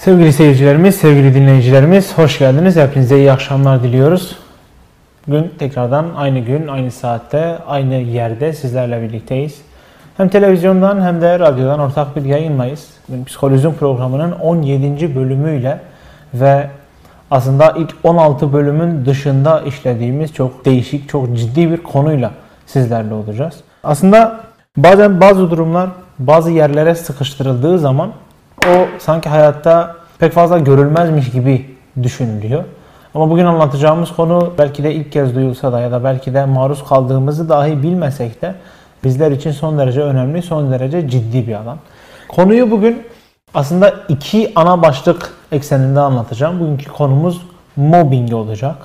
Sevgili seyircilerimiz, sevgili dinleyicilerimiz hoş geldiniz. Hepinize iyi akşamlar diliyoruz. Bugün tekrardan aynı gün, aynı saatte, aynı yerde sizlerle birlikteyiz. Hem televizyondan hem de radyodan ortak bir yayınlayız. Psikolojim programının 17. bölümüyle ve aslında ilk 16 bölümün dışında işlediğimiz çok değişik, çok ciddi bir konuyla sizlerle olacağız. Aslında bazen bazı durumlar bazı yerlere sıkıştırıldığı zaman o sanki hayatta pek fazla görülmezmiş gibi düşünülüyor. Ama bugün anlatacağımız konu belki de ilk kez duyulsa da ya da belki de maruz kaldığımızı dahi bilmesek de bizler için son derece önemli, son derece ciddi bir alan. Konuyu bugün aslında iki ana başlık ekseninde anlatacağım. Bugünkü konumuz mobbing olacak.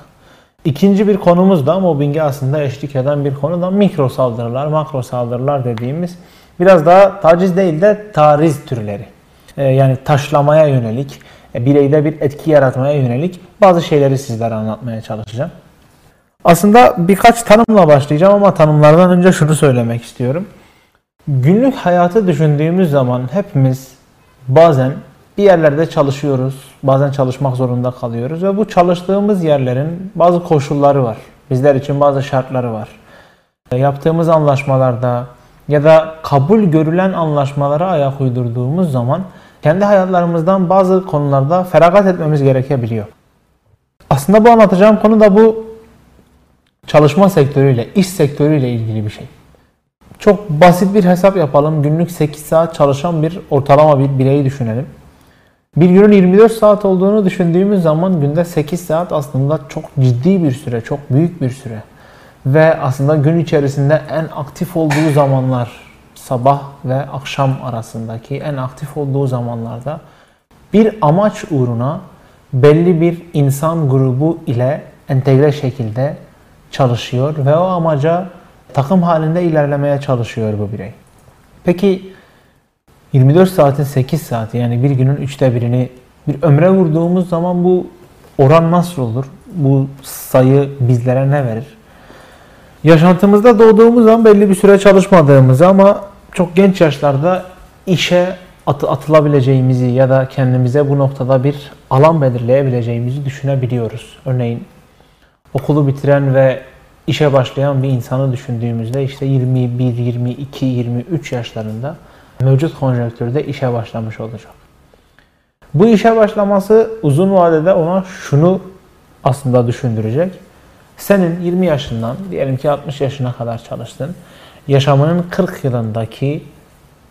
İkinci bir konumuz da mobbinge aslında eşlik eden bir konu da mikro saldırılar, makro saldırılar dediğimiz biraz daha taciz değil de tariz türleri. Ee, yani taşlamaya yönelik, e, bireyde bir etki yaratmaya yönelik bazı şeyleri sizlere anlatmaya çalışacağım. Aslında birkaç tanımla başlayacağım ama tanımlardan önce şunu söylemek istiyorum. Günlük hayatı düşündüğümüz zaman hepimiz bazen bir yerlerde çalışıyoruz, bazen çalışmak zorunda kalıyoruz ve bu çalıştığımız yerlerin bazı koşulları var. Bizler için bazı şartları var. Yaptığımız anlaşmalarda ya da kabul görülen anlaşmalara ayak uydurduğumuz zaman kendi hayatlarımızdan bazı konularda feragat etmemiz gerekebiliyor. Aslında bu anlatacağım konu da bu çalışma sektörüyle, iş sektörüyle ilgili bir şey. Çok basit bir hesap yapalım. Günlük 8 saat çalışan bir ortalama bir bireyi düşünelim. Bir günün 24 saat olduğunu düşündüğümüz zaman günde 8 saat aslında çok ciddi bir süre, çok büyük bir süre. Ve aslında gün içerisinde en aktif olduğu zamanlar sabah ve akşam arasındaki en aktif olduğu zamanlarda bir amaç uğruna belli bir insan grubu ile entegre şekilde çalışıyor ve o amaca takım halinde ilerlemeye çalışıyor bu birey. Peki 24 saatin 8 saati yani bir günün üçte birini bir ömre vurduğumuz zaman bu oran nasıl olur? Bu sayı bizlere ne verir? Yaşantımızda doğduğumuz zaman belli bir süre çalışmadığımızı ama çok genç yaşlarda işe atı atılabileceğimizi ya da kendimize bu noktada bir alan belirleyebileceğimizi düşünebiliyoruz. Örneğin okulu bitiren ve işe başlayan bir insanı düşündüğümüzde işte 21, 22, 23 yaşlarında mevcut konjonktürde işe başlamış olacak. Bu işe başlaması uzun vadede ona şunu aslında düşündürecek. Senin 20 yaşından diyelim ki 60 yaşına kadar çalıştın. Yaşamının 40 yılındaki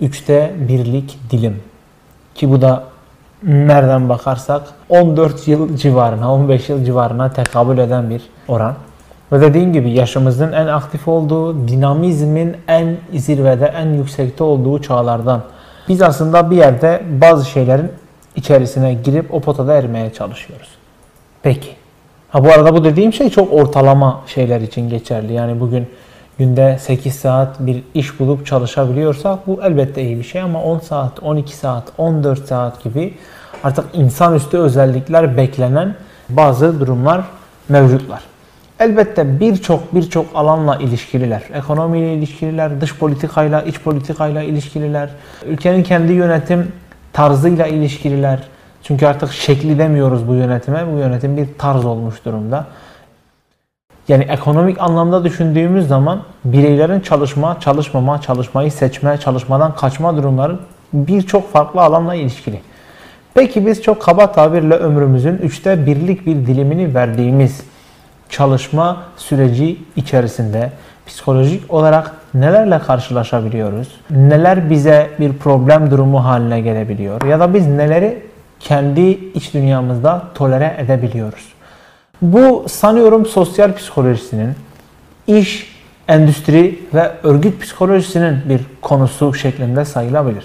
üçte birlik dilim. Ki bu da nereden bakarsak 14 yıl civarına, 15 yıl civarına tekabül eden bir oran. Ve dediğim gibi yaşımızın en aktif olduğu, dinamizmin en zirvede, en yüksekte olduğu çağlardan. Biz aslında bir yerde bazı şeylerin içerisine girip o potada ermeye çalışıyoruz. Peki. Ha bu arada bu dediğim şey çok ortalama şeyler için geçerli. Yani bugün günde 8 saat bir iş bulup çalışabiliyorsak bu elbette iyi bir şey ama 10 saat, 12 saat, 14 saat gibi artık insanüstü özellikler beklenen bazı durumlar mevcutlar. Elbette birçok birçok alanla ilişkililer. Ekonomiyle ilişkililer, dış politikayla, iç politikayla ilişkililer. Ülkenin kendi yönetim tarzıyla ilişkililer. Çünkü artık şekli demiyoruz bu yönetime. Bu yönetim bir tarz olmuş durumda. Yani ekonomik anlamda düşündüğümüz zaman bireylerin çalışma, çalışmama, çalışmayı seçme, çalışmadan kaçma durumları birçok farklı alanla ilişkili. Peki biz çok kaba tabirle ömrümüzün üçte birlik bir dilimini verdiğimiz çalışma süreci içerisinde psikolojik olarak nelerle karşılaşabiliyoruz? Neler bize bir problem durumu haline gelebiliyor? Ya da biz neleri kendi iç dünyamızda tolere edebiliyoruz? Bu sanıyorum sosyal psikolojisinin, iş, endüstri ve örgüt psikolojisinin bir konusu şeklinde sayılabilir.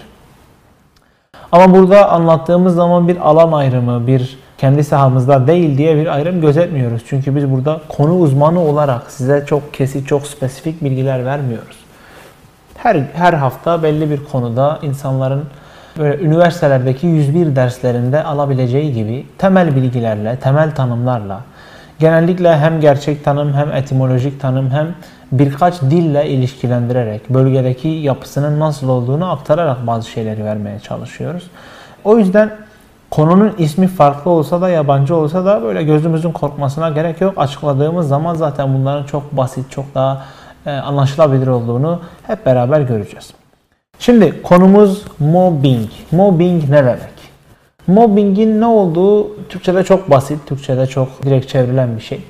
Ama burada anlattığımız zaman bir alan ayrımı, bir kendi sahamızda değil diye bir ayrım gözetmiyoruz. Çünkü biz burada konu uzmanı olarak size çok kesit, çok spesifik bilgiler vermiyoruz. Her, her hafta belli bir konuda insanların böyle üniversitelerdeki 101 derslerinde alabileceği gibi temel bilgilerle, temel tanımlarla, genellikle hem gerçek tanım hem etimolojik tanım hem birkaç dille ilişkilendirerek, bölgedeki yapısının nasıl olduğunu aktararak bazı şeyleri vermeye çalışıyoruz. O yüzden Konunun ismi farklı olsa da yabancı olsa da böyle gözümüzün korkmasına gerek yok. Açıkladığımız zaman zaten bunların çok basit, çok daha e, anlaşılabilir olduğunu hep beraber göreceğiz. Şimdi konumuz mobbing. Mobbing ne demek? Mobbingin ne olduğu Türkçe'de çok basit, Türkçe'de çok direkt çevrilen bir şey.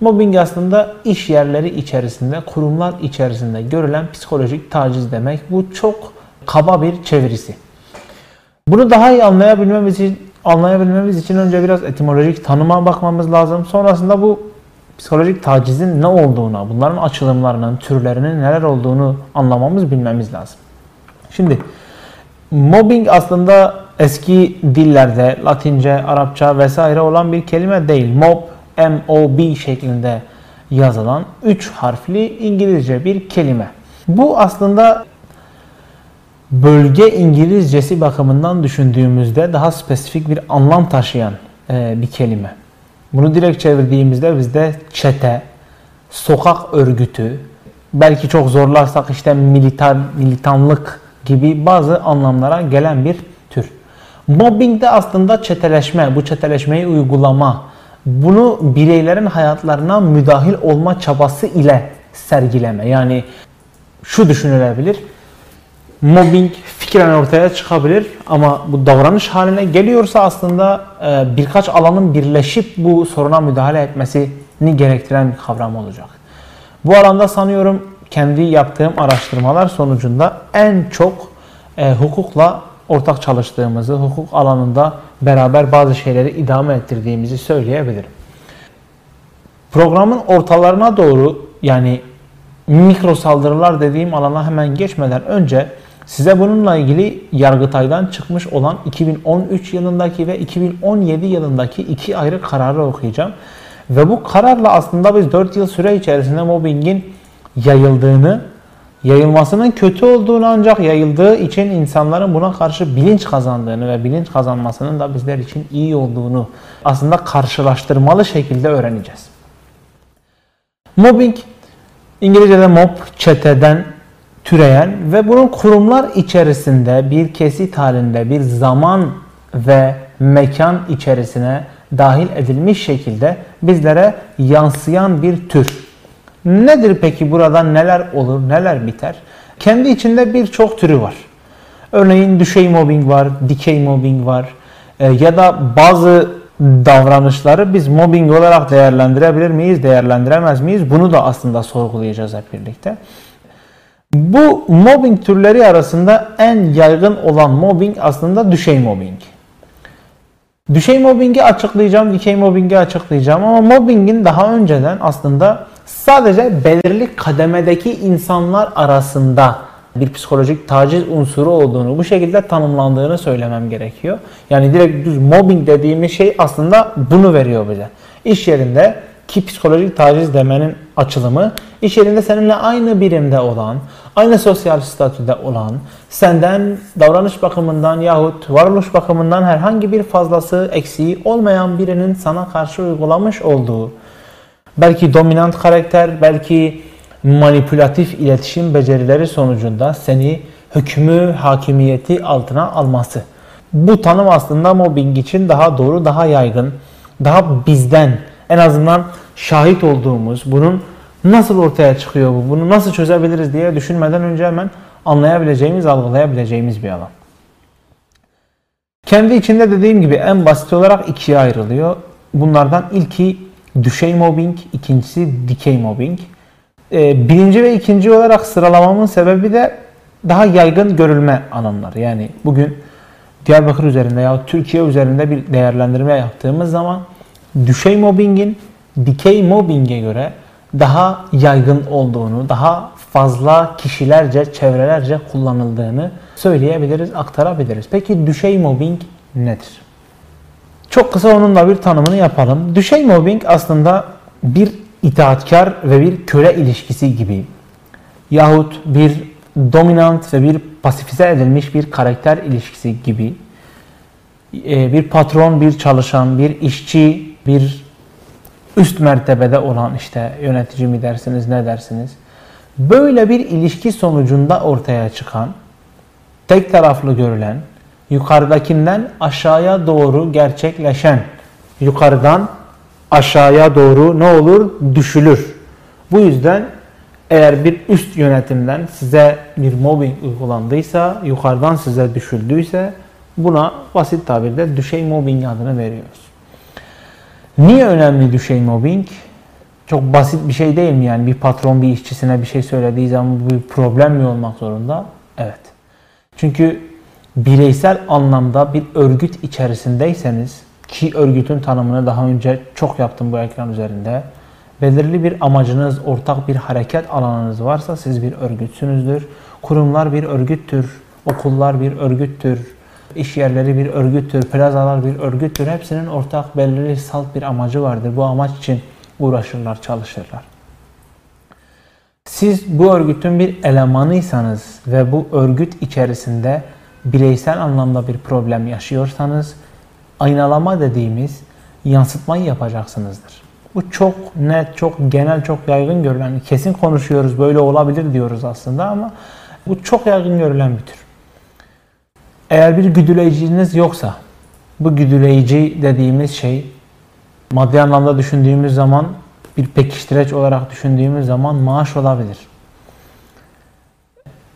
Mobbing aslında iş yerleri içerisinde, kurumlar içerisinde görülen psikolojik taciz demek. Bu çok kaba bir çevirisi. Bunu daha iyi anlayabilmemiz için, anlayabilmemiz için önce biraz etimolojik tanıma bakmamız lazım. Sonrasında bu psikolojik tacizin ne olduğuna, bunların açılımlarının, türlerinin neler olduğunu anlamamız, bilmemiz lazım. Şimdi mobbing aslında eski dillerde Latince, Arapça vesaire olan bir kelime değil. Mob, M-O-B şeklinde yazılan 3 harfli İngilizce bir kelime. Bu aslında bölge İngilizcesi bakımından düşündüğümüzde daha spesifik bir anlam taşıyan e, bir kelime. Bunu direkt çevirdiğimizde bizde çete, sokak örgütü, belki çok zorlarsak işte militar, militanlık gibi bazı anlamlara gelen bir. Mobbing de aslında çeteleşme, bu çeteleşmeyi uygulama, bunu bireylerin hayatlarına müdahil olma çabası ile sergileme. Yani şu düşünülebilir. Mobbing fikren ortaya çıkabilir ama bu davranış haline geliyorsa aslında e, birkaç alanın birleşip bu soruna müdahale etmesini gerektiren bir kavram olacak. Bu alanda sanıyorum kendi yaptığım araştırmalar sonucunda en çok e, hukukla ortak çalıştığımızı, hukuk alanında beraber bazı şeyleri idame ettirdiğimizi söyleyebilirim. Programın ortalarına doğru yani mikro saldırılar dediğim alana hemen geçmeden önce size bununla ilgili Yargıtay'dan çıkmış olan 2013 yılındaki ve 2017 yılındaki iki ayrı kararı okuyacağım. Ve bu kararla aslında biz 4 yıl süre içerisinde mobbingin yayıldığını, yayılmasının kötü olduğunu ancak yayıldığı için insanların buna karşı bilinç kazandığını ve bilinç kazanmasının da bizler için iyi olduğunu aslında karşılaştırmalı şekilde öğreneceğiz. Mobbing İngilizce'de mob çeteden türeyen ve bunun kurumlar içerisinde bir kesit halinde bir zaman ve mekan içerisine dahil edilmiş şekilde bizlere yansıyan bir tür. Nedir peki burada neler olur, neler biter? Kendi içinde birçok türü var. Örneğin düşey mobbing var, dikey mobbing var e, ya da bazı davranışları biz mobbing olarak değerlendirebilir miyiz, değerlendiremez miyiz? Bunu da aslında sorgulayacağız hep birlikte. Bu mobbing türleri arasında en yaygın olan mobbing aslında düşey mobbing. Düşey mobbingi açıklayacağım, dikey mobbingi açıklayacağım ama mobbingin daha önceden aslında sadece belirli kademedeki insanlar arasında bir psikolojik taciz unsuru olduğunu, bu şekilde tanımlandığını söylemem gerekiyor. Yani direkt düz mobbing dediğimiz şey aslında bunu veriyor bize. İş yerinde ki psikolojik taciz demenin açılımı iş yerinde seninle aynı birimde olan, aynı sosyal statüde olan, senden davranış bakımından yahut varoluş bakımından herhangi bir fazlası eksiği olmayan birinin sana karşı uygulamış olduğu belki dominant karakter, belki manipülatif iletişim becerileri sonucunda seni hükmü, hakimiyeti altına alması. Bu tanım aslında mobbing için daha doğru, daha yaygın, daha bizden en azından şahit olduğumuz, bunun nasıl ortaya çıkıyor bu, bunu nasıl çözebiliriz diye düşünmeden önce hemen anlayabileceğimiz, algılayabileceğimiz bir alan. Kendi içinde dediğim gibi en basit olarak ikiye ayrılıyor. Bunlardan ilki düşey mobbing, ikincisi dikey mobbing. Ee, birinci ve ikinci olarak sıralamamın sebebi de daha yaygın görülme alanları. Yani bugün Diyarbakır üzerinde ya Türkiye üzerinde bir değerlendirme yaptığımız zaman düşey mobbingin dikey mobbinge göre daha yaygın olduğunu, daha fazla kişilerce, çevrelerce kullanıldığını söyleyebiliriz, aktarabiliriz. Peki düşey mobbing nedir? Çok kısa onun da bir tanımını yapalım. Düşey mobbing aslında bir itaatkar ve bir köle ilişkisi gibi yahut bir dominant ve bir pasifize edilmiş bir karakter ilişkisi gibi e, bir patron, bir çalışan, bir işçi, bir üst mertebede olan işte yönetici mi dersiniz ne dersiniz? Böyle bir ilişki sonucunda ortaya çıkan, tek taraflı görülen, yukarıdakinden aşağıya doğru gerçekleşen yukarıdan aşağıya doğru ne olur? Düşülür. Bu yüzden eğer bir üst yönetimden size bir mobbing uygulandıysa, yukarıdan size düşüldüyse buna basit tabirde düşey mobbing adını veriyoruz. Niye önemli düşey mobbing? Çok basit bir şey değil mi yani bir patron bir işçisine bir şey söylediği zaman bu bir problem mi olmak zorunda? Evet. Çünkü bireysel anlamda bir örgüt içerisindeyseniz ki örgütün tanımını daha önce çok yaptım bu ekran üzerinde. Belirli bir amacınız, ortak bir hareket alanınız varsa siz bir örgütsünüzdür. Kurumlar bir örgüttür, okullar bir örgüttür, iş yerleri bir örgüttür, plazalar bir örgüttür. Hepsinin ortak belirli salt bir amacı vardır. Bu amaç için uğraşırlar, çalışırlar. Siz bu örgütün bir elemanıysanız ve bu örgüt içerisinde bireysel anlamda bir problem yaşıyorsanız aynalama dediğimiz yansıtmayı yapacaksınızdır. Bu çok net, çok genel, çok yaygın görülen, kesin konuşuyoruz, böyle olabilir diyoruz aslında ama bu çok yaygın görülen bir tür. Eğer bir güdüleyiciniz yoksa, bu güdüleyici dediğimiz şey maddi anlamda düşündüğümüz zaman bir pekiştireç olarak düşündüğümüz zaman maaş olabilir.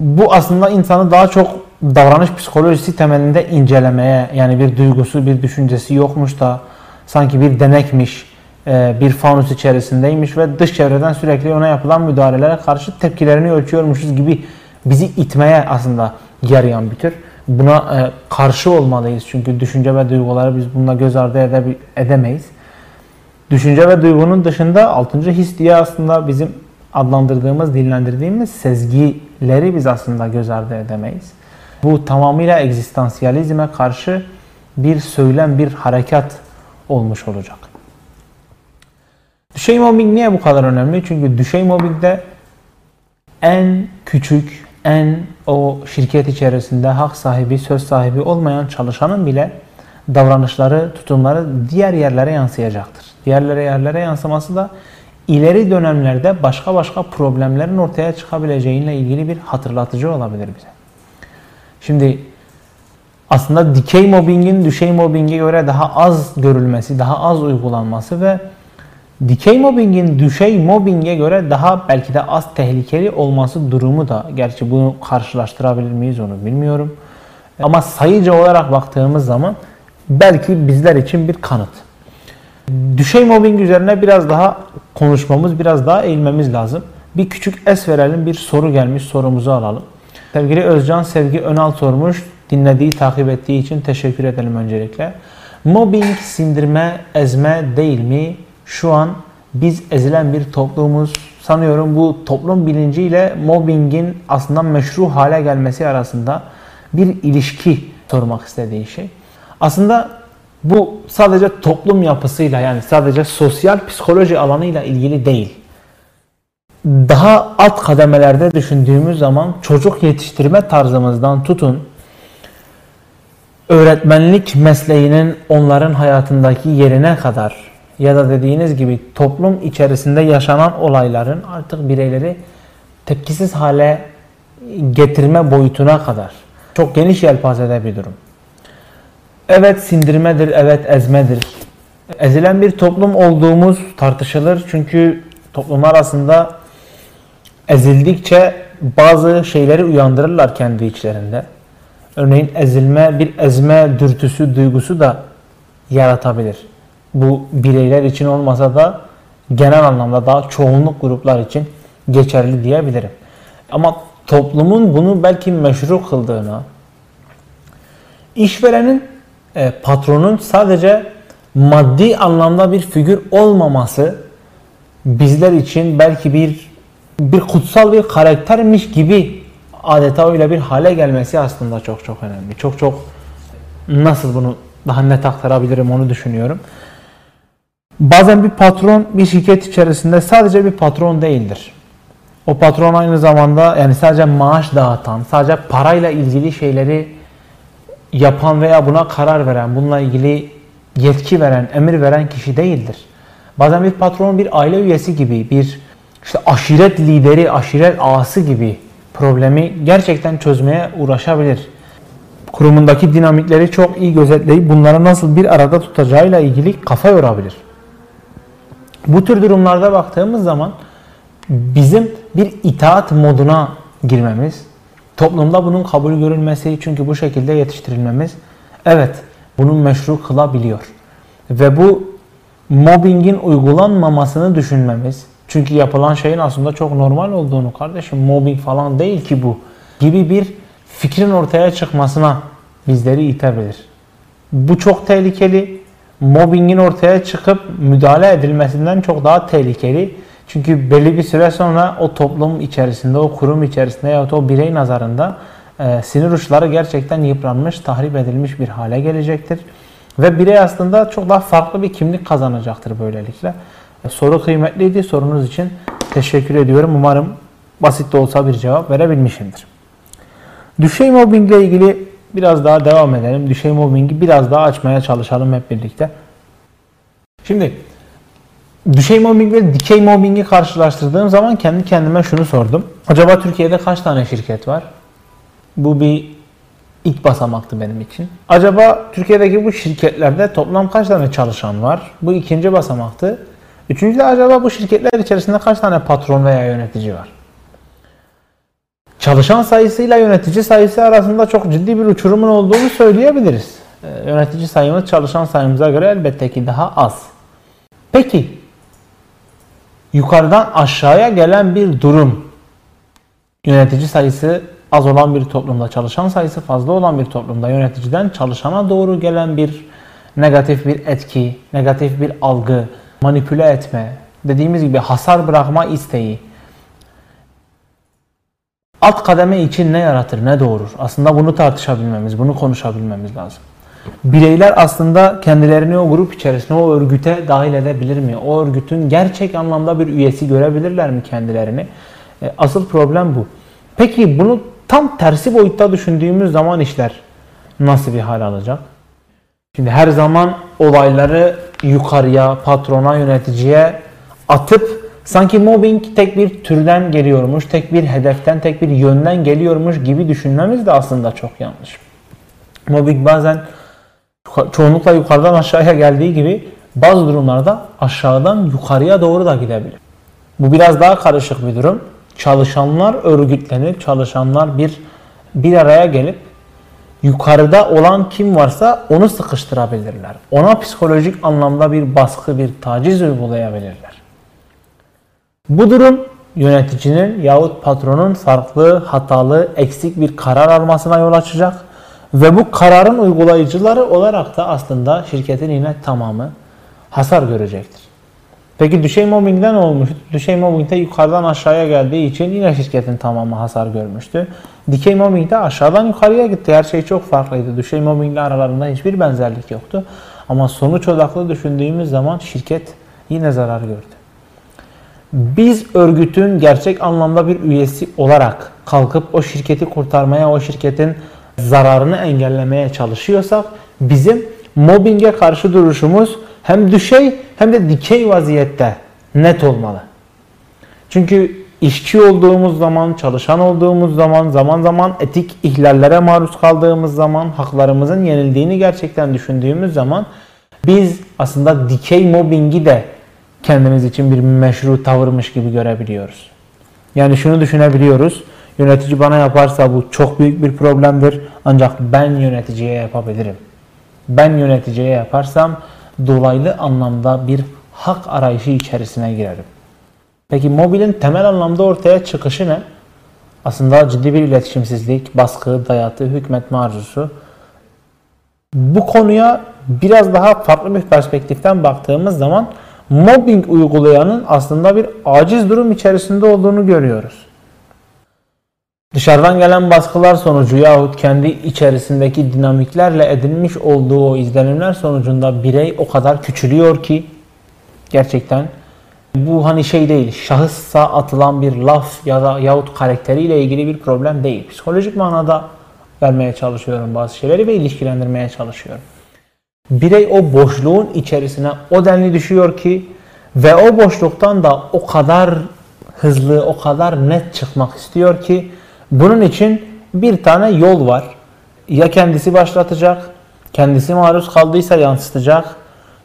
Bu aslında insanı daha çok davranış psikolojisi temelinde incelemeye yani bir duygusu, bir düşüncesi yokmuş da sanki bir denekmiş, e, bir fanus içerisindeymiş ve dış çevreden sürekli ona yapılan müdahalelere karşı tepkilerini ölçüyormuşuz gibi bizi itmeye aslında yarayan bir tür. Buna e, karşı olmalıyız çünkü düşünce ve duyguları biz bununla göz ardı edemeyiz. Düşünce ve duygunun dışında altıncı his diye aslında bizim adlandırdığımız, dillendirdiğimiz sezgileri biz aslında göz ardı edemeyiz. Bu tamamıyla egzistansiyalizme karşı bir söylem, bir harekat olmuş olacak. Düşey mobbing niye bu kadar önemli? Çünkü düşey mobbingde en küçük, en o şirket içerisinde hak sahibi, söz sahibi olmayan çalışanın bile davranışları, tutumları diğer yerlere yansıyacaktır. Diğerlere yerlere yansıması da ileri dönemlerde başka başka problemlerin ortaya çıkabileceğiyle ilgili bir hatırlatıcı olabilir bize. Şimdi aslında dikey mobbingin düşey mobbinge göre daha az görülmesi, daha az uygulanması ve dikey mobbingin düşey mobbinge göre daha belki de az tehlikeli olması durumu da gerçi bunu karşılaştırabilir miyiz onu bilmiyorum. Ama sayıca olarak baktığımız zaman belki bizler için bir kanıt. Düşey mobbing üzerine biraz daha konuşmamız, biraz daha eğilmemiz lazım. Bir küçük es verelim, bir soru gelmiş, sorumuzu alalım. Sevgili Özcan Sevgi Önal sormuş. Dinlediği, takip ettiği için teşekkür edelim öncelikle. Mobbing sindirme, ezme değil mi? Şu an biz ezilen bir toplumuz. Sanıyorum bu toplum bilinciyle mobbingin aslında meşru hale gelmesi arasında bir ilişki sormak istediği şey. Aslında bu sadece toplum yapısıyla yani sadece sosyal psikoloji alanıyla ilgili değil. Daha alt kademelerde düşündüğümüz zaman çocuk yetiştirme tarzımızdan tutun öğretmenlik mesleğinin onların hayatındaki yerine kadar ya da dediğiniz gibi toplum içerisinde yaşanan olayların artık bireyleri tepkisiz hale getirme boyutuna kadar çok geniş yelpazede bir durum. Evet sindirmedir, evet ezmedir. Ezilen bir toplum olduğumuz tartışılır. Çünkü toplum arasında ezildikçe bazı şeyleri uyandırırlar kendi içlerinde. Örneğin ezilme, bir ezme dürtüsü, duygusu da yaratabilir. Bu bireyler için olmasa da genel anlamda daha çoğunluk gruplar için geçerli diyebilirim. Ama toplumun bunu belki meşru kıldığına, işverenin e, patronun sadece maddi anlamda bir figür olmaması bizler için belki bir bir kutsal bir karaktermiş gibi adeta öyle bir hale gelmesi aslında çok çok önemli. Çok çok nasıl bunu daha net aktarabilirim onu düşünüyorum. Bazen bir patron bir şirket içerisinde sadece bir patron değildir. O patron aynı zamanda yani sadece maaş dağıtan, sadece parayla ilgili şeyleri yapan veya buna karar veren, bununla ilgili yetki veren, emir veren kişi değildir. Bazen bir patron bir aile üyesi gibi, bir işte aşiret lideri, aşiret ağası gibi problemi gerçekten çözmeye uğraşabilir. kurumundaki dinamikleri çok iyi gözetleyip bunları nasıl bir arada tutacağıyla ilgili kafa yorabilir. Bu tür durumlarda baktığımız zaman bizim bir itaat moduna girmemiz, toplumda bunun kabul görülmesi çünkü bu şekilde yetiştirilmemiz evet bunun meşru kılabiliyor. Ve bu mobbingin uygulanmamasını düşünmemiz çünkü yapılan şeyin aslında çok normal olduğunu kardeşim mobbing falan değil ki bu gibi bir fikrin ortaya çıkmasına bizleri itebilir. Bu çok tehlikeli. Mobbingin ortaya çıkıp müdahale edilmesinden çok daha tehlikeli. Çünkü belli bir süre sonra o toplum içerisinde, o kurum içerisinde ya o birey nazarında e, sinir uçları gerçekten yıpranmış, tahrip edilmiş bir hale gelecektir. Ve birey aslında çok daha farklı bir kimlik kazanacaktır böylelikle. E, soru kıymetliydi. Sorunuz için teşekkür ediyorum. Umarım basit de olsa bir cevap verebilmişimdir. Düşey mobbing ile ilgili biraz daha devam edelim. Düşey mobbingi biraz daha açmaya çalışalım hep birlikte. Şimdi düşey mobbing ve dikey mobbingi karşılaştırdığım zaman kendi kendime şunu sordum. Acaba Türkiye'de kaç tane şirket var? Bu bir ilk basamaktı benim için. Acaba Türkiye'deki bu şirketlerde toplam kaç tane çalışan var? Bu ikinci basamaktı. Üçüncü de acaba bu şirketler içerisinde kaç tane patron veya yönetici var? Çalışan sayısıyla yönetici sayısı arasında çok ciddi bir uçurumun olduğunu söyleyebiliriz. Ee, yönetici sayımız çalışan sayımıza göre elbette ki daha az. Peki yukarıdan aşağıya gelen bir durum yönetici sayısı az olan bir toplumda, çalışan sayısı fazla olan bir toplumda yöneticiden çalışana doğru gelen bir negatif bir etki, negatif bir algı, manipüle etme, dediğimiz gibi hasar bırakma isteği, alt kademe için ne yaratır, ne doğurur? Aslında bunu tartışabilmemiz, bunu konuşabilmemiz lazım. Bireyler aslında kendilerini o grup içerisinde, o örgüte dahil edebilir mi? O örgütün gerçek anlamda bir üyesi görebilirler mi kendilerini? E, asıl problem bu. Peki bunu tam tersi boyutta düşündüğümüz zaman işler nasıl bir hal alacak? Şimdi her zaman olayları yukarıya, patrona, yöneticiye atıp sanki mobbing tek bir türden geliyormuş, tek bir hedeften, tek bir yönden geliyormuş gibi düşünmemiz de aslında çok yanlış. Mobbing bazen çoğunlukla yukarıdan aşağıya geldiği gibi bazı durumlarda aşağıdan yukarıya doğru da gidebilir. Bu biraz daha karışık bir durum. Çalışanlar örgütlenip, çalışanlar bir bir araya gelip yukarıda olan kim varsa onu sıkıştırabilirler. Ona psikolojik anlamda bir baskı, bir taciz uygulayabilirler. Bu durum yöneticinin yahut patronun farklı, hatalı, eksik bir karar almasına yol açacak ve bu kararın uygulayıcıları olarak da aslında şirketin yine tamamı hasar görecektir. Peki düşey mobbingden olmuş. Düşey mobbingde yukarıdan aşağıya geldiği için yine şirketin tamamı hasar görmüştü. Dikey mobbingde aşağıdan yukarıya gitti. Her şey çok farklıydı. Düşey mobbingle aralarında hiçbir benzerlik yoktu. Ama sonuç odaklı düşündüğümüz zaman şirket yine zarar gördü. Biz örgütün gerçek anlamda bir üyesi olarak kalkıp o şirketi kurtarmaya, o şirketin zararını engellemeye çalışıyorsak bizim mobbinge karşı duruşumuz hem düşey hem de dikey vaziyette net olmalı. Çünkü işçi olduğumuz zaman, çalışan olduğumuz zaman, zaman zaman etik ihlallere maruz kaldığımız zaman, haklarımızın yenildiğini gerçekten düşündüğümüz zaman biz aslında dikey mobbingi de kendimiz için bir meşru tavırmış gibi görebiliyoruz. Yani şunu düşünebiliyoruz. Yönetici bana yaparsa bu çok büyük bir problemdir. Ancak ben yöneticiye yapabilirim. Ben yöneticiye yaparsam dolaylı anlamda bir hak arayışı içerisine girerim. Peki mobilin temel anlamda ortaya çıkışı ne? Aslında ciddi bir iletişimsizlik, baskı, dayatı, hükmetme arzusu. Bu konuya biraz daha farklı bir perspektiften baktığımız zaman mobbing uygulayanın aslında bir aciz durum içerisinde olduğunu görüyoruz. Dışarıdan gelen baskılar sonucu yahut kendi içerisindeki dinamiklerle edinmiş olduğu izlenimler sonucunda birey o kadar küçülüyor ki gerçekten bu hani şey değil, şahıssa atılan bir laf ya da yahut karakteriyle ilgili bir problem değil. Psikolojik manada vermeye çalışıyorum bazı şeyleri ve ilişkilendirmeye çalışıyorum. Birey o boşluğun içerisine o denli düşüyor ki ve o boşluktan da o kadar hızlı, o kadar net çıkmak istiyor ki bunun için bir tane yol var. ya kendisi başlatacak, kendisi maruz kaldıysa yansıtacak,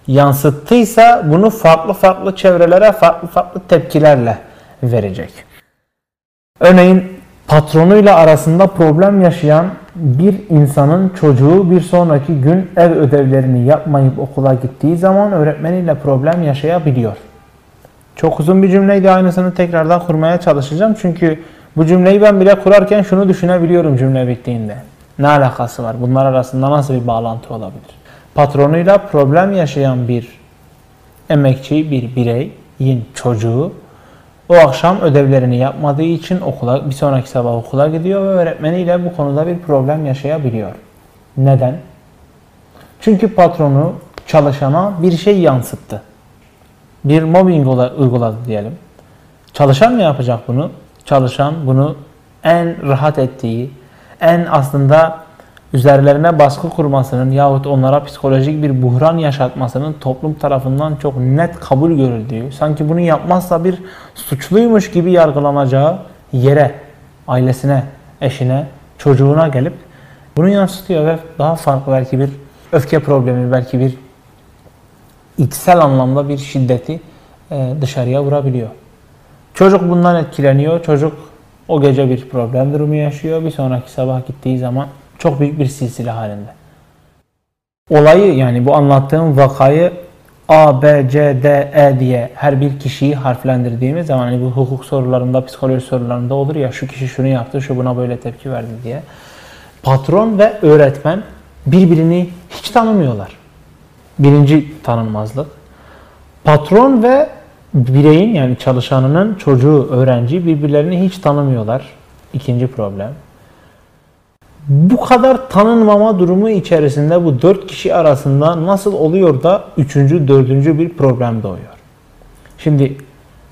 yansıttıysa bunu farklı farklı çevrelere farklı farklı tepkilerle verecek. Örneğin patronuyla arasında problem yaşayan bir insanın çocuğu bir sonraki gün ev ödevlerini yapmayıp okula gittiği zaman öğretmeniyle problem yaşayabiliyor. Çok uzun bir cümleydi aynısını tekrardan kurmaya çalışacağım. Çünkü bu cümleyi ben bile kurarken şunu düşünebiliyorum cümle bittiğinde. Ne alakası var? Bunlar arasında nasıl bir bağlantı olabilir? Patronuyla problem yaşayan bir emekçi, bir bireyin çocuğu o akşam ödevlerini yapmadığı için okula bir sonraki sabah okula gidiyor ve öğretmeniyle bu konuda bir problem yaşayabiliyor. Neden? Çünkü patronu çalışana bir şey yansıttı. Bir mobbing uyguladı diyelim. Çalışan mı yapacak bunu? Çalışan bunu en rahat ettiği, en aslında üzerlerine baskı kurmasının yahut onlara psikolojik bir buhran yaşatmasının toplum tarafından çok net kabul görüldüğü, sanki bunu yapmazsa bir suçluymuş gibi yargılanacağı yere, ailesine, eşine, çocuğuna gelip bunu yansıtıyor ve daha farklı belki bir öfke problemi, belki bir içsel anlamda bir şiddeti e, dışarıya vurabiliyor. Çocuk bundan etkileniyor. Çocuk o gece bir problem durumu yaşıyor. Bir sonraki sabah gittiği zaman çok büyük bir silsile halinde. Olayı yani bu anlattığım vakayı A, B, C, D, E diye her bir kişiyi harflendirdiğimiz zaman hani bu hukuk sorularında, psikoloji sorularında olur ya şu kişi şunu yaptı, şu buna böyle tepki verdi diye. Patron ve öğretmen birbirini hiç tanımıyorlar. Birinci tanınmazlık. Patron ve bireyin yani çalışanının çocuğu, öğrenci birbirlerini hiç tanımıyorlar. İkinci problem. Bu kadar tanınmama durumu içerisinde bu dört kişi arasında nasıl oluyor da üçüncü, dördüncü bir problem doğuyor? Şimdi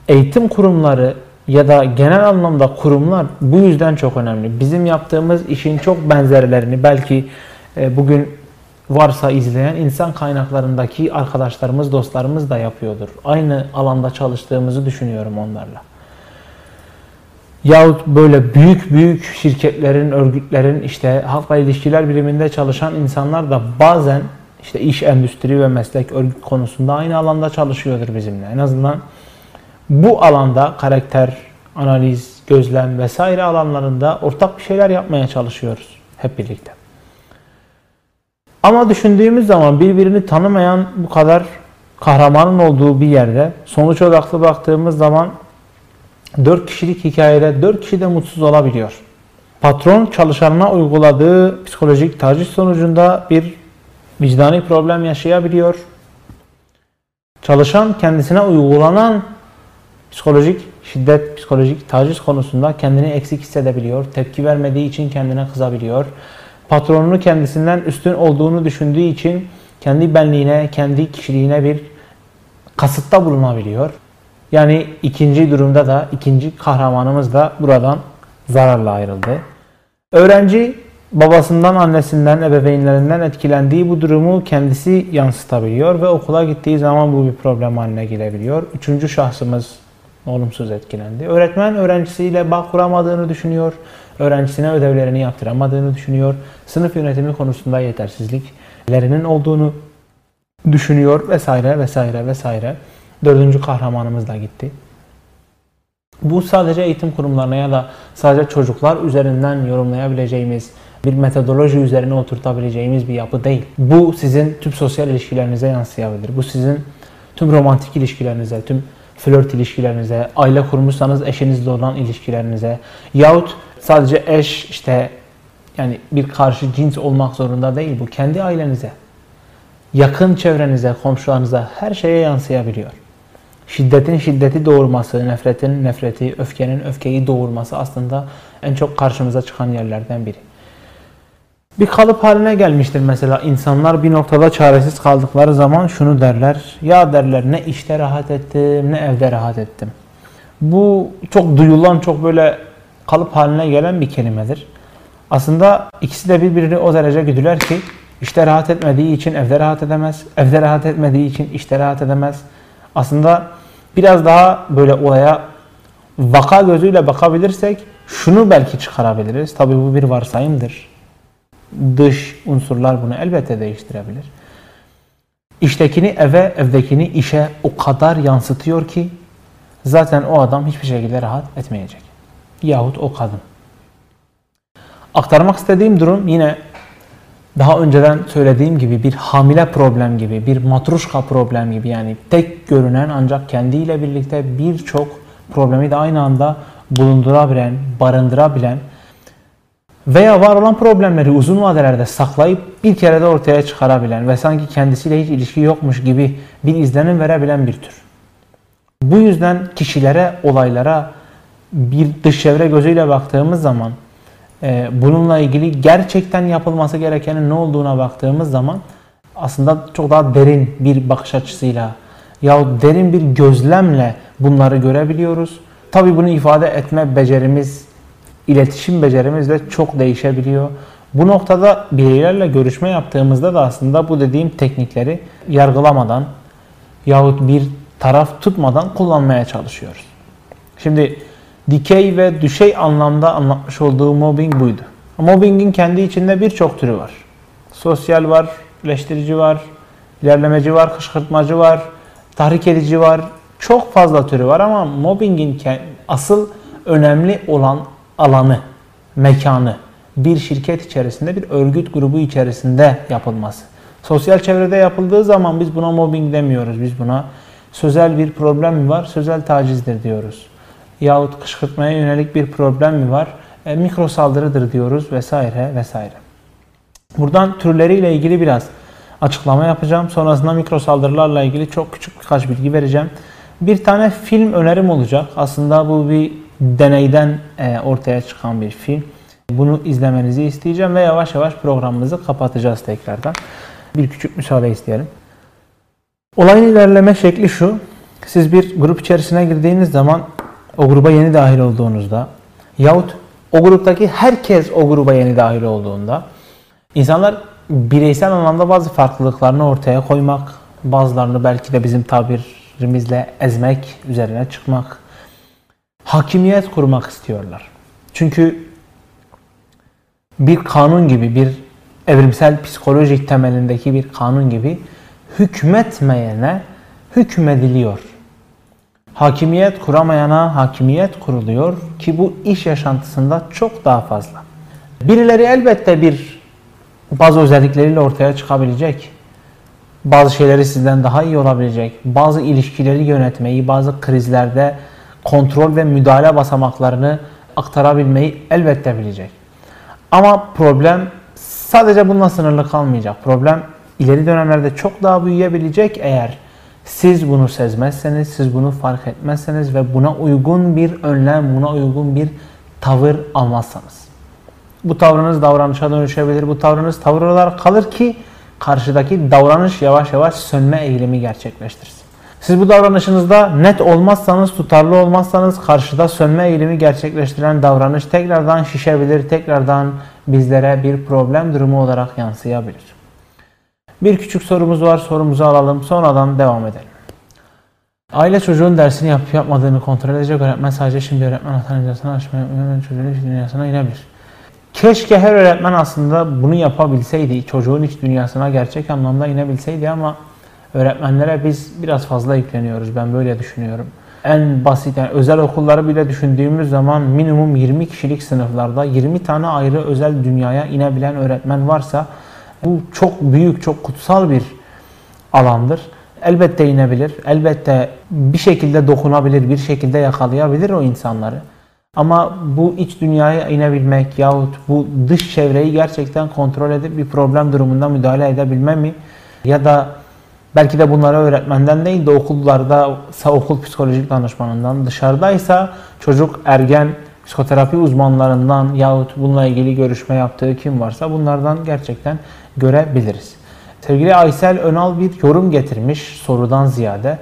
eğitim kurumları ya da genel anlamda kurumlar bu yüzden çok önemli. Bizim yaptığımız işin çok benzerlerini belki e, bugün varsa izleyen insan kaynaklarındaki arkadaşlarımız, dostlarımız da yapıyordur. Aynı alanda çalıştığımızı düşünüyorum onlarla. Yahut böyle büyük büyük şirketlerin, örgütlerin işte halkla ilişkiler biriminde çalışan insanlar da bazen işte iş, endüstri ve meslek örgüt konusunda aynı alanda çalışıyordur bizimle. En azından bu alanda karakter, analiz, gözlem vesaire alanlarında ortak bir şeyler yapmaya çalışıyoruz hep birlikte. Ama düşündüğümüz zaman birbirini tanımayan bu kadar kahramanın olduğu bir yerde sonuç odaklı baktığımız zaman 4 kişilik hikayede 4 kişi de mutsuz olabiliyor. Patron çalışanına uyguladığı psikolojik taciz sonucunda bir vicdani problem yaşayabiliyor. Çalışan kendisine uygulanan psikolojik şiddet, psikolojik taciz konusunda kendini eksik hissedebiliyor. Tepki vermediği için kendine kızabiliyor patronunu kendisinden üstün olduğunu düşündüğü için kendi benliğine, kendi kişiliğine bir kasıtta bulunabiliyor. Yani ikinci durumda da ikinci kahramanımız da buradan zararla ayrıldı. Öğrenci babasından, annesinden, ebeveynlerinden etkilendiği bu durumu kendisi yansıtabiliyor ve okula gittiği zaman bu bir problem haline gelebiliyor. Üçüncü şahsımız olumsuz etkilendi. Öğretmen öğrencisiyle bağ kuramadığını düşünüyor öğrencisine ödevlerini yaptıramadığını düşünüyor. Sınıf yönetimi konusunda yetersizliklerinin olduğunu düşünüyor vesaire vesaire vesaire. Dördüncü kahramanımız da gitti. Bu sadece eğitim kurumlarına ya da sadece çocuklar üzerinden yorumlayabileceğimiz bir metodoloji üzerine oturtabileceğimiz bir yapı değil. Bu sizin tüm sosyal ilişkilerinize yansıyabilir. Bu sizin tüm romantik ilişkilerinize, tüm flört ilişkilerinize, aile kurmuşsanız eşinizle olan ilişkilerinize yahut sadece eş işte yani bir karşı cins olmak zorunda değil bu. Kendi ailenize, yakın çevrenize, komşularınıza her şeye yansıyabiliyor. Şiddetin şiddeti doğurması, nefretin nefreti, öfkenin öfkeyi doğurması aslında en çok karşımıza çıkan yerlerden biri. Bir kalıp haline gelmiştir mesela insanlar bir noktada çaresiz kaldıkları zaman şunu derler. Ya derler ne işte rahat ettim ne evde rahat ettim. Bu çok duyulan çok böyle kalıp haline gelen bir kelimedir. Aslında ikisi de birbirini o derece güdüler ki işte rahat etmediği için evde rahat edemez. Evde rahat etmediği için işte rahat edemez. Aslında biraz daha böyle olaya vaka gözüyle bakabilirsek şunu belki çıkarabiliriz. Tabii bu bir varsayımdır. Dış unsurlar bunu elbette değiştirebilir. İştekini eve, evdekini işe o kadar yansıtıyor ki zaten o adam hiçbir şekilde rahat etmeyecek. Yahut o kadın. Aktarmak istediğim durum yine daha önceden söylediğim gibi bir hamile problem gibi, bir matruşka problem gibi yani tek görünen ancak kendiyle birlikte birçok problemi de aynı anda bulundurabilen, barındırabilen veya var olan problemleri uzun vadelerde saklayıp bir kere de ortaya çıkarabilen ve sanki kendisiyle hiç ilişki yokmuş gibi bir izlenim verebilen bir tür. Bu yüzden kişilere, olaylara bir dış çevre gözüyle baktığımız zaman e, bununla ilgili gerçekten yapılması gerekenin ne olduğuna baktığımız zaman aslında çok daha derin bir bakış açısıyla yahut derin bir gözlemle bunları görebiliyoruz. Tabi bunu ifade etme becerimiz, iletişim becerimiz de çok değişebiliyor. Bu noktada bireylerle görüşme yaptığımızda da aslında bu dediğim teknikleri yargılamadan yahut bir taraf tutmadan kullanmaya çalışıyoruz. Şimdi dikey ve düşey anlamda anlatmış olduğu mobbing buydu. Mobbingin kendi içinde birçok türü var. Sosyal var, leştirici var, ilerlemeci var, kışkırtmacı var, tahrik edici var. Çok fazla türü var ama mobbingin asıl önemli olan alanı, mekanı bir şirket içerisinde, bir örgüt grubu içerisinde yapılması. Sosyal çevrede yapıldığı zaman biz buna mobbing demiyoruz. Biz buna sözel bir problem mi var? Sözel tacizdir diyoruz. Yahut kışkırtmaya yönelik bir problem mi var? E, mikro saldırıdır diyoruz vesaire vesaire. Buradan türleriyle ilgili biraz açıklama yapacağım. Sonrasında mikro saldırılarla ilgili çok küçük birkaç bilgi vereceğim. Bir tane film önerim olacak. Aslında bu bir deneyden e, ortaya çıkan bir film. Bunu izlemenizi isteyeceğim ve yavaş yavaş programımızı kapatacağız tekrardan. Bir küçük müsaade isteyelim. Olayın ilerleme şekli şu. Siz bir grup içerisine girdiğiniz zaman o gruba yeni dahil olduğunuzda yahut o gruptaki herkes o gruba yeni dahil olduğunda insanlar bireysel anlamda bazı farklılıklarını ortaya koymak, bazılarını belki de bizim tabirimizle ezmek, üzerine çıkmak, hakimiyet kurmak istiyorlar. Çünkü bir kanun gibi, bir evrimsel psikolojik temelindeki bir kanun gibi hükmetmeyene hükmediliyor. Hakimiyet kuramayana hakimiyet kuruluyor ki bu iş yaşantısında çok daha fazla. Birileri elbette bir bazı özellikleriyle ortaya çıkabilecek. Bazı şeyleri sizden daha iyi olabilecek. Bazı ilişkileri yönetmeyi, bazı krizlerde kontrol ve müdahale basamaklarını aktarabilmeyi elbette bilecek. Ama problem sadece bununla sınırlı kalmayacak. Problem ileri dönemlerde çok daha büyüyebilecek eğer siz bunu sezmezseniz, siz bunu fark etmezseniz ve buna uygun bir önlem, buna uygun bir tavır almazsanız. Bu tavrınız davranışa dönüşebilir. Bu tavrınız tavır olarak kalır ki karşıdaki davranış yavaş yavaş sönme eğilimi gerçekleştirsin. Siz bu davranışınızda net olmazsanız, tutarlı olmazsanız karşıda sönme eğilimi gerçekleştiren davranış tekrardan şişebilir, tekrardan bizlere bir problem durumu olarak yansıyabilir. Bir küçük sorumuz var, sorumuzu alalım, sonradan devam edelim. Aile çocuğun dersini yapıp yapmadığını kontrol edecek öğretmen sadece şimdi öğretmen hata dünyasına açmaya çocuğun iç dünyasına inebilir. Keşke her öğretmen aslında bunu yapabilseydi, çocuğun iç dünyasına gerçek anlamda inebilseydi ama öğretmenlere biz biraz fazla yükleniyoruz. Ben böyle düşünüyorum. En basit, yani özel okulları bile düşündüğümüz zaman minimum 20 kişilik sınıflarda 20 tane ayrı özel dünyaya inebilen öğretmen varsa bu çok büyük, çok kutsal bir alandır. Elbette inebilir, elbette bir şekilde dokunabilir, bir şekilde yakalayabilir o insanları. Ama bu iç dünyaya inebilmek yahut bu dış çevreyi gerçekten kontrol edip bir problem durumunda müdahale edebilme mi? Ya da belki de bunları öğretmenden değil de okullarda okul psikolojik danışmanından dışarıdaysa çocuk ergen psikoterapi uzmanlarından yahut bununla ilgili görüşme yaptığı kim varsa bunlardan gerçekten görebiliriz. Sevgili Aysel Önal bir yorum getirmiş sorudan ziyade.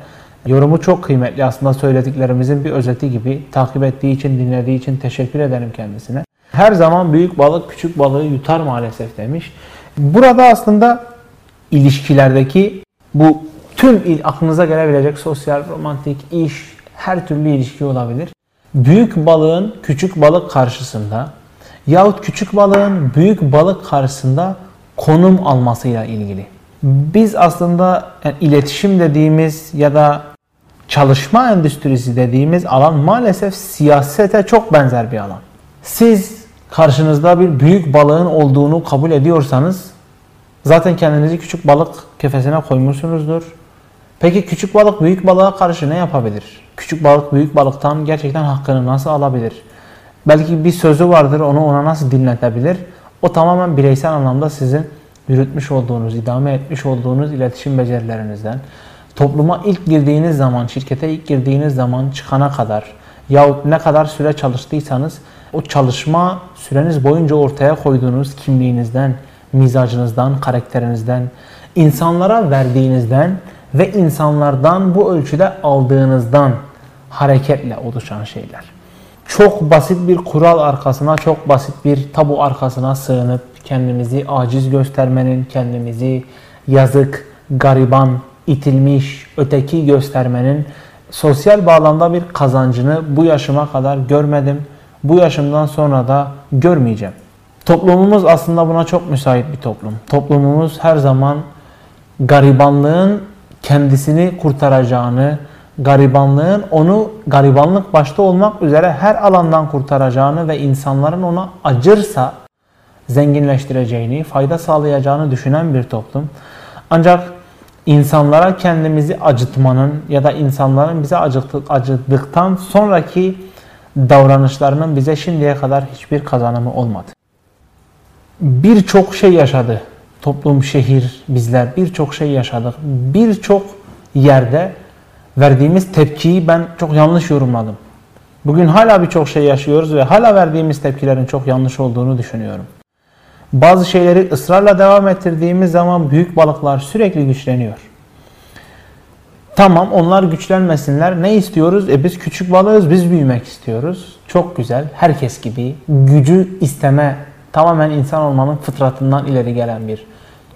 Yorumu çok kıymetli aslında söylediklerimizin bir özeti gibi. Takip ettiği için, dinlediği için teşekkür ederim kendisine. Her zaman büyük balık küçük balığı yutar maalesef demiş. Burada aslında ilişkilerdeki bu tüm aklınıza gelebilecek sosyal, romantik, iş, her türlü ilişki olabilir. Büyük balığın küçük balık karşısında yahut küçük balığın büyük balık karşısında konum almasıyla ilgili. Biz aslında yani iletişim dediğimiz ya da çalışma endüstrisi dediğimiz alan maalesef siyasete çok benzer bir alan. Siz karşınızda bir büyük balığın olduğunu kabul ediyorsanız zaten kendinizi küçük balık kefesine koymuşsunuzdur. Peki küçük balık büyük balığa karşı ne yapabilir? Küçük balık büyük balıktan gerçekten hakkını nasıl alabilir? Belki bir sözü vardır onu ona nasıl dinletebilir? O tamamen bireysel anlamda sizin yürütmüş olduğunuz, idame etmiş olduğunuz iletişim becerilerinizden, topluma ilk girdiğiniz zaman, şirkete ilk girdiğiniz zaman çıkana kadar yahut ne kadar süre çalıştıysanız o çalışma süreniz boyunca ortaya koyduğunuz kimliğinizden, mizacınızdan, karakterinizden, insanlara verdiğinizden ve insanlardan bu ölçüde aldığınızdan hareketle oluşan şeyler. Çok basit bir kural arkasına, çok basit bir tabu arkasına sığınıp kendimizi aciz göstermenin, kendimizi yazık, gariban, itilmiş, öteki göstermenin sosyal bağlamda bir kazancını bu yaşıma kadar görmedim. Bu yaşımdan sonra da görmeyeceğim. Toplumumuz aslında buna çok müsait bir toplum. Toplumumuz her zaman garibanlığın kendisini kurtaracağını, garibanlığın onu garibanlık başta olmak üzere her alandan kurtaracağını ve insanların ona acırsa zenginleştireceğini, fayda sağlayacağını düşünen bir toplum. Ancak insanlara kendimizi acıtmanın ya da insanların bize acıttıktan sonraki davranışlarının bize şimdiye kadar hiçbir kazanımı olmadı. Birçok şey yaşadı toplum, şehir, bizler birçok şey yaşadık. Birçok yerde verdiğimiz tepkiyi ben çok yanlış yorumladım. Bugün hala birçok şey yaşıyoruz ve hala verdiğimiz tepkilerin çok yanlış olduğunu düşünüyorum. Bazı şeyleri ısrarla devam ettirdiğimiz zaman büyük balıklar sürekli güçleniyor. Tamam onlar güçlenmesinler. Ne istiyoruz? E biz küçük balığız, biz büyümek istiyoruz. Çok güzel. Herkes gibi gücü isteme tamamen insan olmanın fıtratından ileri gelen bir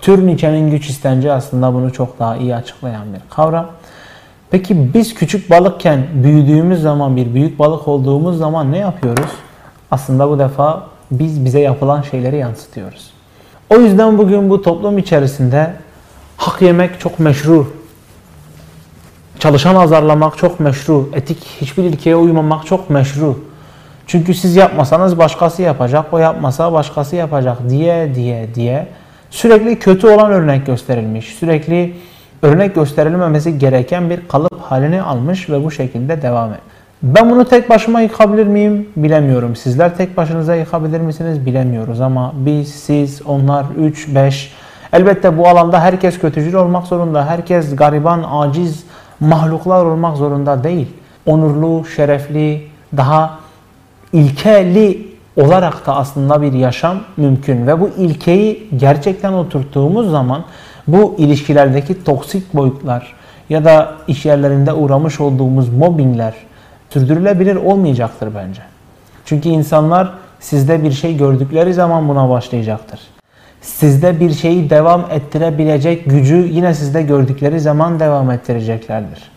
tür. Nietzsche'nin güç istenci aslında bunu çok daha iyi açıklayan bir kavram. Peki biz küçük balıkken büyüdüğümüz zaman bir büyük balık olduğumuz zaman ne yapıyoruz? Aslında bu defa biz bize yapılan şeyleri yansıtıyoruz. O yüzden bugün bu toplum içerisinde hak yemek çok meşru. Çalışan azarlamak çok meşru. Etik hiçbir ilkeye uymamak çok meşru. Çünkü siz yapmasanız başkası yapacak, o yapmasa başkası yapacak diye diye diye sürekli kötü olan örnek gösterilmiş. Sürekli örnek gösterilmemesi gereken bir kalıp halini almış ve bu şekilde devam et. Ben bunu tek başıma yıkabilir miyim? Bilemiyorum. Sizler tek başınıza yıkabilir misiniz? Bilemiyoruz ama biz, siz, onlar, 3, 5 elbette bu alanda herkes kötücül olmak zorunda. Herkes gariban, aciz mahluklar olmak zorunda değil. Onurlu, şerefli, daha ilkeli olarak da aslında bir yaşam mümkün ve bu ilkeyi gerçekten oturttuğumuz zaman bu ilişkilerdeki toksik boyutlar ya da iş yerlerinde uğramış olduğumuz mobbingler sürdürülebilir olmayacaktır bence. Çünkü insanlar sizde bir şey gördükleri zaman buna başlayacaktır. Sizde bir şeyi devam ettirebilecek gücü yine sizde gördükleri zaman devam ettireceklerdir.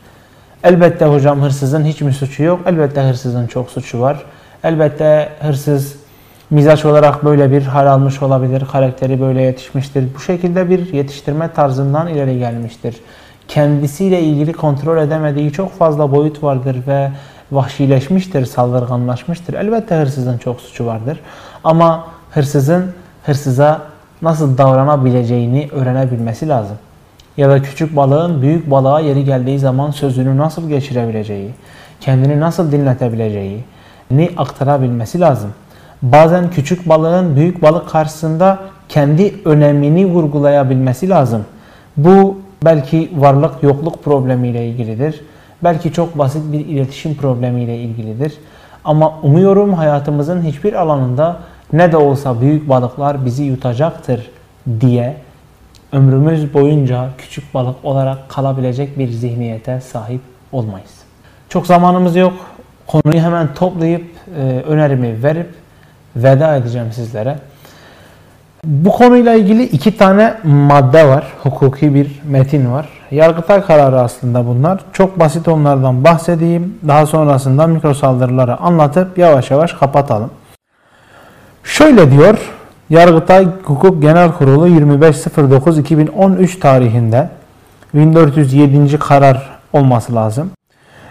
Elbette hocam hırsızın hiç mi suçu yok? Elbette hırsızın çok suçu var. Elbette hırsız mizaç olarak böyle bir hal almış olabilir. Karakteri böyle yetişmiştir. Bu şekilde bir yetiştirme tarzından ileri gelmiştir. Kendisiyle ilgili kontrol edemediği çok fazla boyut vardır ve vahşileşmiştir, saldırganlaşmıştır. Elbette hırsızın çok suçu vardır. Ama hırsızın hırsıza nasıl davranabileceğini öğrenebilmesi lazım. Ya da küçük balığın büyük balığa yeri geldiği zaman sözünü nasıl geçirebileceği, kendini nasıl dinletebileceği, ni aktarabilmesi lazım. Bazen küçük balığın büyük balık karşısında kendi önemini vurgulayabilmesi lazım. Bu belki varlık yokluk problemiyle ilgilidir. Belki çok basit bir iletişim problemiyle ilgilidir. Ama umuyorum hayatımızın hiçbir alanında ne de olsa büyük balıklar bizi yutacaktır diye ömrümüz boyunca küçük balık olarak kalabilecek bir zihniyete sahip olmayız. Çok zamanımız yok. Konuyu hemen toplayıp e, önerimi verip veda edeceğim sizlere. Bu konuyla ilgili iki tane madde var. Hukuki bir metin var. Yargıtay kararı aslında bunlar. Çok basit onlardan bahsedeyim. Daha sonrasında mikro saldırıları anlatıp yavaş yavaş kapatalım. Şöyle diyor Yargıtay Hukuk Genel Kurulu 25.09.2013 tarihinde 1407. karar olması lazım.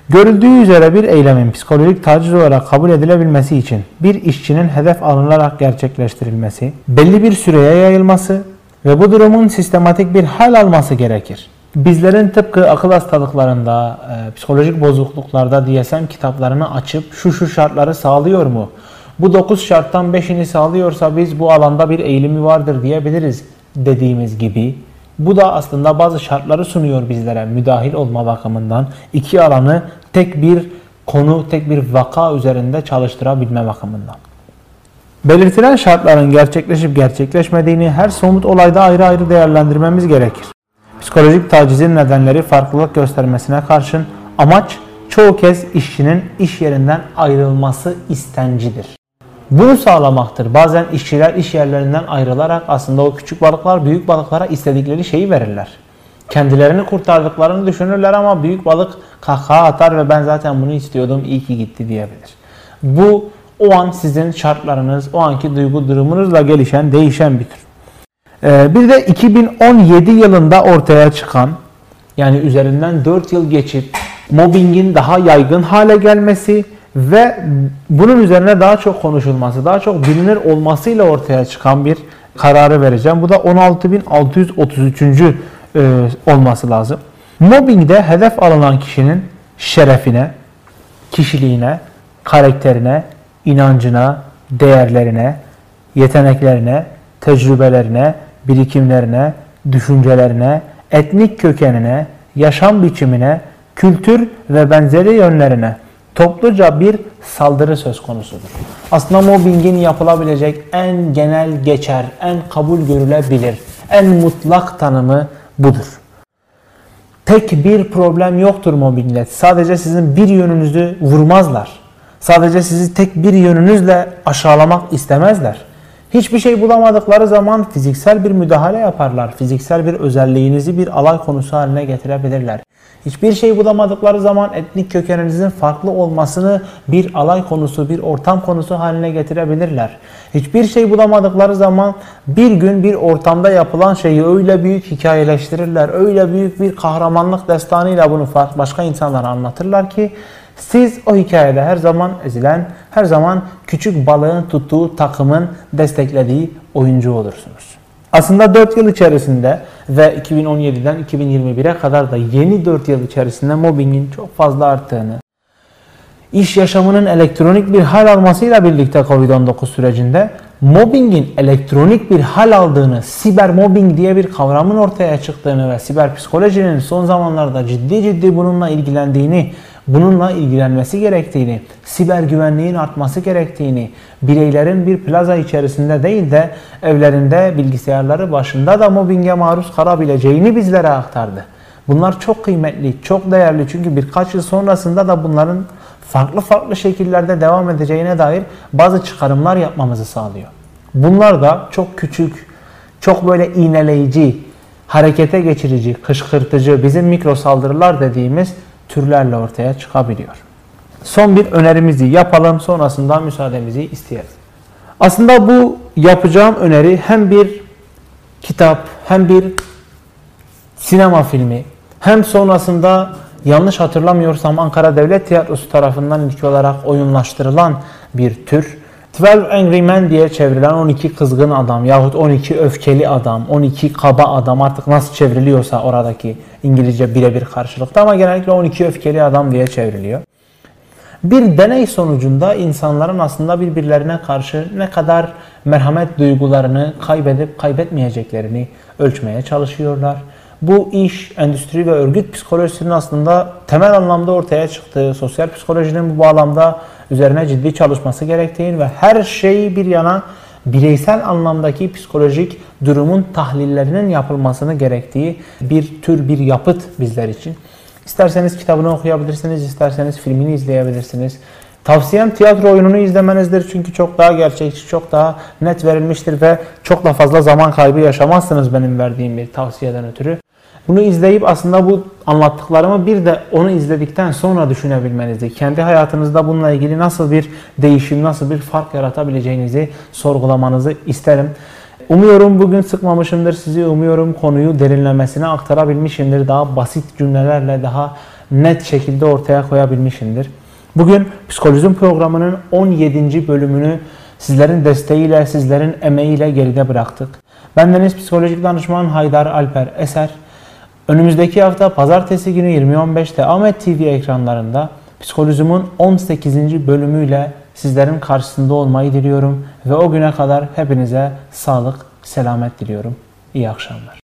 Görüldüğü üzere bir eylemin psikolojik taciz olarak kabul edilebilmesi için bir işçinin hedef alınarak gerçekleştirilmesi, belli bir süreye yayılması ve bu durumun sistematik bir hal alması gerekir. Bizlerin tıpkı akıl hastalıklarında, e, psikolojik bozukluklarda DSM kitaplarını açıp şu şu şartları sağlıyor mu? Bu 9 şarttan 5'ini sağlıyorsa biz bu alanda bir eğilimi vardır diyebiliriz dediğimiz gibi bu da aslında bazı şartları sunuyor bizlere müdahil olma bakımından. iki alanı tek bir konu, tek bir vaka üzerinde çalıştırabilme bakımından. Belirtilen şartların gerçekleşip gerçekleşmediğini her somut olayda ayrı ayrı değerlendirmemiz gerekir. Psikolojik tacizin nedenleri farklılık göstermesine karşın amaç çoğu kez işçinin iş yerinden ayrılması istencidir. Bunu sağlamaktır. Bazen işçiler iş yerlerinden ayrılarak aslında o küçük balıklar büyük balıklara istedikleri şeyi verirler. Kendilerini kurtardıklarını düşünürler ama büyük balık kahkaha atar ve ben zaten bunu istiyordum iyi ki gitti diyebilir. Bu o an sizin şartlarınız, o anki duygu durumunuzla gelişen, değişen bir tür. Ee, bir de 2017 yılında ortaya çıkan yani üzerinden 4 yıl geçip mobbingin daha yaygın hale gelmesi ve bunun üzerine daha çok konuşulması, daha çok bilinir olmasıyla ortaya çıkan bir kararı vereceğim. Bu da 16.633. E, olması lazım. Mobbingde hedef alınan kişinin şerefine, kişiliğine, karakterine, inancına, değerlerine, yeteneklerine, tecrübelerine, birikimlerine, düşüncelerine, etnik kökenine, yaşam biçimine, kültür ve benzeri yönlerine topluca bir saldırı söz konusudur. Aslında mobbingin yapılabilecek en genel geçer, en kabul görülebilir, en mutlak tanımı budur. Tek bir problem yoktur mobbingle. Sadece sizin bir yönünüzü vurmazlar. Sadece sizi tek bir yönünüzle aşağılamak istemezler. Hiçbir şey bulamadıkları zaman fiziksel bir müdahale yaparlar. Fiziksel bir özelliğinizi bir alay konusu haline getirebilirler. Hiçbir şey bulamadıkları zaman etnik kökeninizin farklı olmasını bir alay konusu, bir ortam konusu haline getirebilirler. Hiçbir şey bulamadıkları zaman bir gün bir ortamda yapılan şeyi öyle büyük hikayeleştirirler, öyle büyük bir kahramanlık destanıyla bunu başka insanlara anlatırlar ki siz o hikayede her zaman ezilen, her zaman küçük balığın tuttuğu takımın desteklediği oyuncu olursunuz. Aslında 4 yıl içerisinde ve 2017'den 2021'e kadar da yeni 4 yıl içerisinde mobbingin çok fazla arttığını, iş yaşamının elektronik bir hal almasıyla birlikte Covid-19 sürecinde mobbingin elektronik bir hal aldığını, siber mobbing diye bir kavramın ortaya çıktığını ve siber psikolojinin son zamanlarda ciddi ciddi bununla ilgilendiğini bununla ilgilenmesi gerektiğini, siber güvenliğin artması gerektiğini, bireylerin bir plaza içerisinde değil de evlerinde bilgisayarları başında da mobbinge maruz kalabileceğini bizlere aktardı. Bunlar çok kıymetli, çok değerli çünkü birkaç yıl sonrasında da bunların farklı farklı şekillerde devam edeceğine dair bazı çıkarımlar yapmamızı sağlıyor. Bunlar da çok küçük, çok böyle iğneleyici, harekete geçirici, kışkırtıcı, bizim mikro saldırılar dediğimiz türlerle ortaya çıkabiliyor. Son bir önerimizi yapalım sonrasında müsaademizi isteyeriz. Aslında bu yapacağım öneri hem bir kitap hem bir sinema filmi hem sonrasında yanlış hatırlamıyorsam Ankara Devlet Tiyatrosu tarafından ilk olarak oyunlaştırılan bir tür 12 Angry Men diye çevrilen 12 kızgın adam yahut 12 öfkeli adam, 12 kaba adam artık nasıl çevriliyorsa oradaki İngilizce birebir karşılıkta ama genellikle 12 öfkeli adam diye çevriliyor. Bir deney sonucunda insanların aslında birbirlerine karşı ne kadar merhamet duygularını kaybedip kaybetmeyeceklerini ölçmeye çalışıyorlar. Bu iş, endüstri ve örgüt psikolojisinin aslında temel anlamda ortaya çıktığı, sosyal psikolojinin bu bağlamda üzerine ciddi çalışması gerektiğini ve her şeyi bir yana bireysel anlamdaki psikolojik durumun tahlillerinin yapılmasını gerektiği bir tür bir yapıt bizler için. İsterseniz kitabını okuyabilirsiniz, isterseniz filmini izleyebilirsiniz. Tavsiyem tiyatro oyununu izlemenizdir çünkü çok daha gerçekçi, çok daha net verilmiştir ve çok da fazla zaman kaybı yaşamazsınız benim verdiğim bir tavsiyeden ötürü. Bunu izleyip aslında bu anlattıklarımı bir de onu izledikten sonra düşünebilmenizi, kendi hayatınızda bununla ilgili nasıl bir değişim, nasıl bir fark yaratabileceğinizi sorgulamanızı isterim. Umuyorum bugün sıkmamışımdır sizi. Umuyorum konuyu derinlemesine aktarabilmişimdir. Daha basit cümlelerle daha net şekilde ortaya koyabilmişimdir. Bugün Psikolojim programının 17. bölümünü sizlerin desteğiyle, sizlerin emeğiyle geride bıraktık. Bendeniz psikolojik danışman Haydar Alper Eser. Önümüzdeki hafta pazartesi günü 20.15'te Ahmet TV ekranlarında Psikolojim'in 18. bölümüyle sizlerin karşısında olmayı diliyorum ve o güne kadar hepinize sağlık, selamet diliyorum. İyi akşamlar.